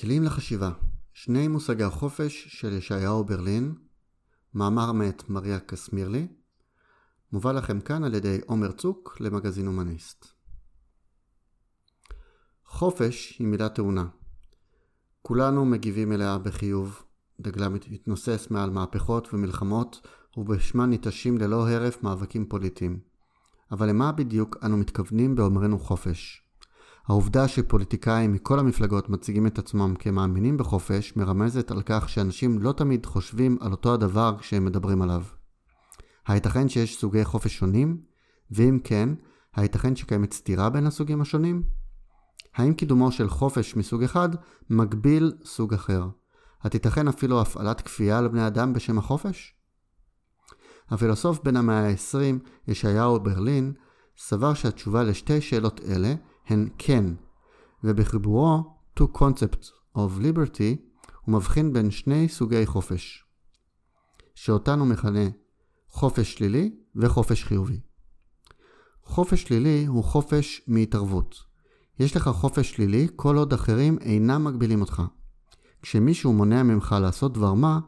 כלים לחשיבה שני מושגי החופש של ישעיהו ברלין מאמר מאת מריה קסמירלי מובא לכם כאן על ידי עומר צוק למגזין הומניסט. חופש היא מילה טעונה. כולנו מגיבים אליה בחיוב, דגלה מתנוסס מעל מהפכות ומלחמות ובשמה ניטשים ללא הרף מאבקים פוליטיים. אבל למה בדיוק אנו מתכוונים באומרנו חופש? העובדה שפוליטיקאים מכל המפלגות מציגים את עצמם כמאמינים בחופש מרמזת על כך שאנשים לא תמיד חושבים על אותו הדבר כשהם מדברים עליו. הייתכן שיש סוגי חופש שונים? ואם כן, הייתכן שקיימת סתירה בין הסוגים השונים? האם קידומו של חופש מסוג אחד מגביל סוג אחר? התיתכן אפילו הפעלת כפייה על בני אדם בשם החופש? הפילוסוף בן המאה ה-20, ישעיהו ברלין, סבר שהתשובה לשתי שאלות אלה הן כן, ובחיבורו Two Concepts of Liberty הוא מבחין בין שני סוגי חופש, שאותן הוא מכנה חופש שלילי וחופש חיובי. חופש שלילי הוא חופש מהתערבות. יש לך חופש שלילי כל עוד אחרים אינם מגבילים אותך. כשמישהו מונע ממך לעשות דבר מה,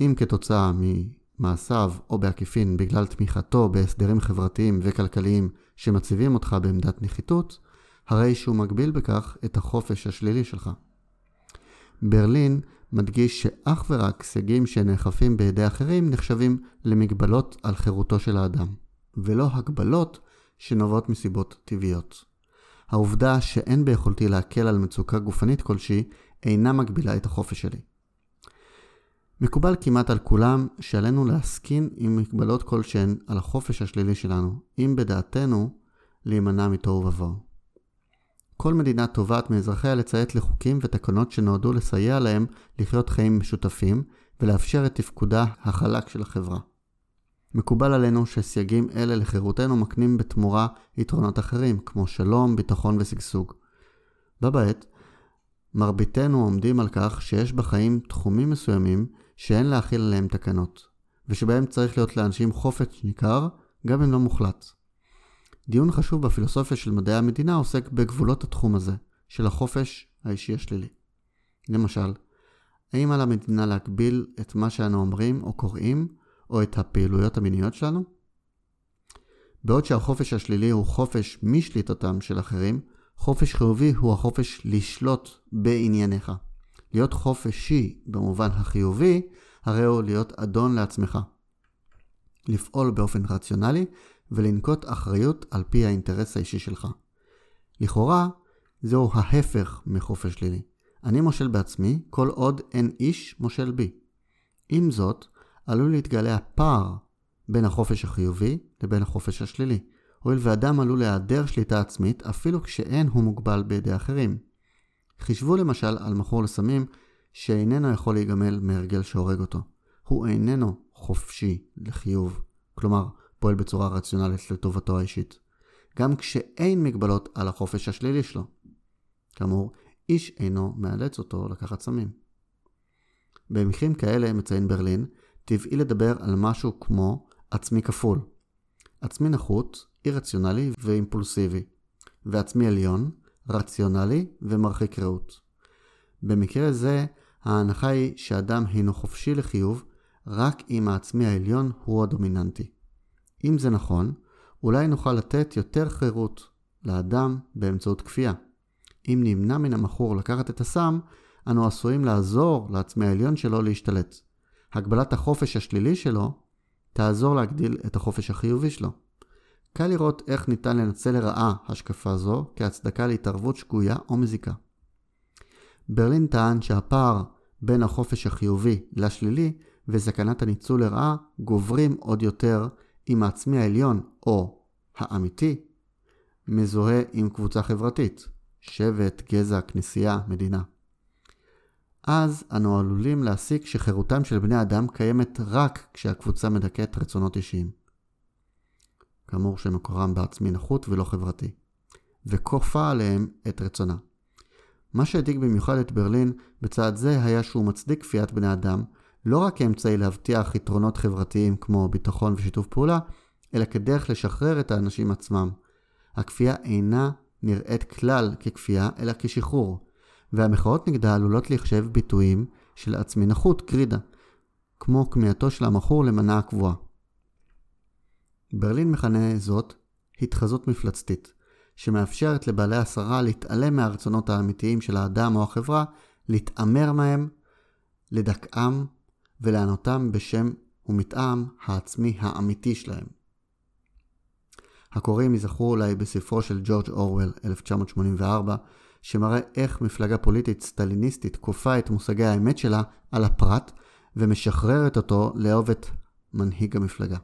אם כתוצאה ממעשיו או בעקיפין בגלל תמיכתו בהסדרים חברתיים וכלכליים שמציבים אותך בעמדת נחיתות, הרי שהוא מגביל בכך את החופש השלילי שלך. ברלין מדגיש שאך ורק סייגים שנאכפים בידי אחרים נחשבים למגבלות על חירותו של האדם, ולא הגבלות שנובעות מסיבות טבעיות. העובדה שאין ביכולתי להקל על מצוקה גופנית כלשהי אינה מגבילה את החופש שלי. מקובל כמעט על כולם שעלינו להסכין עם מגבלות כלשהן על החופש השלילי שלנו, אם בדעתנו להימנע מתוהו ובוהו. כל מדינה תובעת מאזרחיה לציית לחוקים ותקנות שנועדו לסייע להם לחיות חיים משותפים ולאפשר את תפקודה החלק של החברה. מקובל עלינו שסייגים אלה לחירותנו מקנים בתמורה יתרונות אחרים, כמו שלום, ביטחון ושגשוג. בה בעת, מרביתנו עומדים על כך שיש בחיים תחומים מסוימים שאין להכיל עליהם תקנות, ושבהם צריך להיות לאנשים חופש ניכר, גם אם לא מוחלט. דיון חשוב בפילוסופיה של מדעי המדינה עוסק בגבולות התחום הזה, של החופש האישי השלילי. למשל, האם על המדינה להגביל את מה שאנו אומרים או קוראים, או את הפעילויות המיניות שלנו? בעוד שהחופש השלילי הוא חופש משליטתם של אחרים, חופש חיובי הוא החופש לשלוט בענייניך. להיות חופשי במובן החיובי, הרי הוא להיות אדון לעצמך. לפעול באופן רציונלי ולנקוט אחריות על פי האינטרס האישי שלך. לכאורה, זהו ההפך מחופש שלילי. אני מושל בעצמי כל עוד אין איש מושל בי. עם זאת, עלול להתגלה הפער בין החופש החיובי לבין החופש השלילי, הואיל ואדם עלול להיעדר שליטה עצמית אפילו כשאין הוא מוגבל בידי אחרים. חישבו למשל על מכור לסמים שאיננו יכול להיגמל מהרגל שהורג אותו. הוא איננו חופשי לחיוב. כלומר, פועל בצורה רציונלית לטובתו האישית. גם כשאין מגבלות על החופש השלילי שלו. כאמור, איש אינו מאלץ אותו לקחת סמים. במקרים כאלה, מציין ברלין, טבעי לדבר על משהו כמו עצמי כפול. עצמי נחות, אי רציונלי ואימפולסיבי, ועצמי עליון, רציונלי ומרחיק ראות. במקרה זה, ההנחה היא שאדם הינו חופשי לחיוב רק אם העצמי העליון הוא הדומיננטי. אם זה נכון, אולי נוכל לתת יותר חירות לאדם באמצעות כפייה. אם נמנע מן המכור לקחת את הסם, אנו עשויים לעזור לעצמי העליון שלו להשתלט. הגבלת החופש השלילי שלו תעזור להגדיל את החופש החיובי שלו. קל לראות איך ניתן לנצל לרעה השקפה זו כהצדקה להתערבות שגויה או מזיקה. ברלין טען שהפער בין החופש החיובי לשלילי וסכנת הניצול לרעה גוברים עוד יותר אם העצמי העליון, או האמיתי, מזוהה עם קבוצה חברתית, שבט, גזע, כנסייה, מדינה. אז אנו עלולים להסיק שחירותם של בני אדם קיימת רק כשהקבוצה מדכאת רצונות אישיים. כאמור שמקורם בעצמי נחות ולא חברתי, וכופה עליהם את רצונה. מה שהדאיג במיוחד את ברלין בצעד זה היה שהוא מצדיק כפיית בני אדם לא רק כאמצעי להבטיח יתרונות חברתיים כמו ביטחון ושיתוף פעולה, אלא כדרך לשחרר את האנשים עצמם. הכפייה אינה נראית כלל ככפייה, אלא כשחרור, והמחאות נגדה עלולות להיחשב ביטויים של עצמי נחות, גרידה, כמו כמיהתו של המכור למנה הקבועה. ברלין מכנה זאת התחזות מפלצתית, שמאפשרת לבעלי השררה להתעלם מהרצונות האמיתיים של האדם או החברה, להתעמר מהם, לדכאם ולענותם בשם ומטעם העצמי האמיתי שלהם. הקוראים ייזכרו אולי בספרו של ג'ורג' אורוול, 1984, שמראה איך מפלגה פוליטית סטליניסטית כופה את מושגי האמת שלה על הפרט ומשחררת אותו לאהוב את מנהיג המפלגה.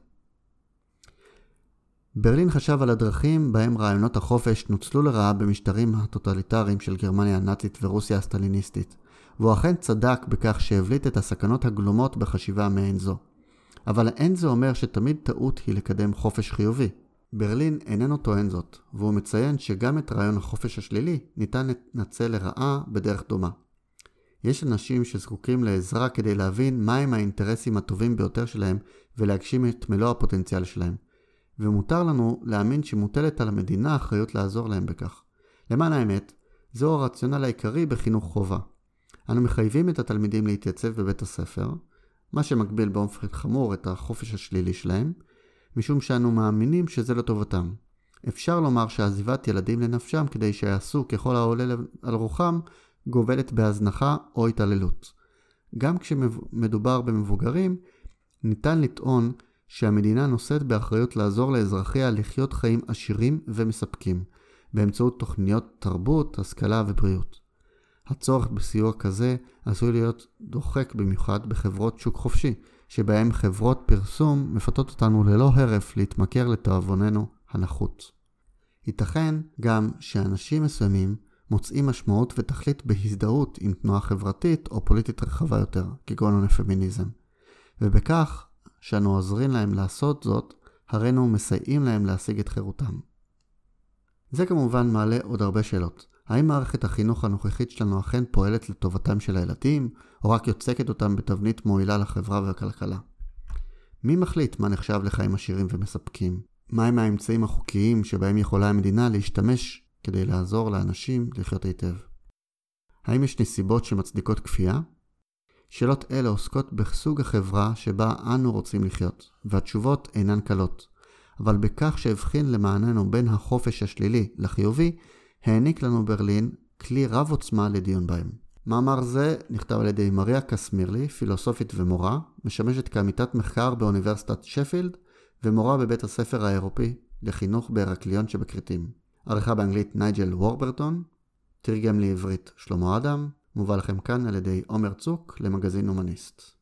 ברלין חשב על הדרכים בהם רעיונות החופש נוצלו לרעה במשטרים הטוטליטריים של גרמניה הנאצית ורוסיה הסטליניסטית, והוא אכן צדק בכך שהבליט את הסכנות הגלומות בחשיבה מעין זו. אבל אין זה אומר שתמיד טעות היא לקדם חופש חיובי. ברלין איננו טוען זאת, והוא מציין שגם את רעיון החופש השלילי ניתן לנצל לרעה בדרך דומה. יש אנשים שזקוקים לעזרה כדי להבין מהם האינטרסים הטובים ביותר שלהם ולהגשים את מלוא הפוטנציאל שלהם. ומותר לנו להאמין שמוטלת על המדינה אחריות לעזור להם בכך. למען האמת, זהו הרציונל העיקרי בחינוך חובה. אנו מחייבים את התלמידים להתייצב בבית הספר, מה שמגביל באופן חמור את החופש השלילי שלהם, משום שאנו מאמינים שזה לטובתם. אפשר לומר שעזיבת ילדים לנפשם כדי שיעשו ככל העולה על רוחם, גובלת בהזנחה או התעללות. גם כשמדובר במבוגרים, ניתן לטעון שהמדינה נושאת באחריות לעזור לאזרחיה לחיות חיים עשירים ומספקים, באמצעות תוכניות תרבות, השכלה ובריאות. הצורך בסיוע כזה עשוי להיות דוחק במיוחד בחברות שוק חופשי, שבהם חברות פרסום מפתות אותנו ללא הרף להתמכר לתאבוננו הנחות. ייתכן גם שאנשים מסוימים מוצאים משמעות ותכלית בהזדהות עם תנועה חברתית או פוליטית רחבה יותר, כגון הפמיניזם, ובכך שאנו עוזרים להם לעשות זאת, הרינו מסייעים להם להשיג את חירותם. זה כמובן מעלה עוד הרבה שאלות. האם מערכת החינוך הנוכחית שלנו אכן פועלת לטובתם של הילדים, או רק יוצקת אותם בתבנית מועילה לחברה והכלכלה? מי מחליט מה נחשב לחיים עשירים ומספקים? מהם האמצעים החוקיים שבהם יכולה המדינה להשתמש כדי לעזור לאנשים לחיות היטב? האם יש נסיבות שמצדיקות כפייה? שאלות אלה עוסקות בסוג החברה שבה אנו רוצים לחיות, והתשובות אינן קלות. אבל בכך שהבחין למעננו בין החופש השלילי לחיובי, העניק לנו ברלין כלי רב עוצמה לדיון בהם. מאמר זה נכתב על ידי מריה קסמירלי, פילוסופית ומורה, משמשת כעמיתת מחקר באוניברסיטת שפילד ומורה בבית הספר האירופי לחינוך בהרקליון שבכרתים. עריכה באנגלית נייג'ל וורברטון, תרגם לעברית שלמה אדם, מובא לכם כאן על ידי עומר צוק למגזין הומניסט.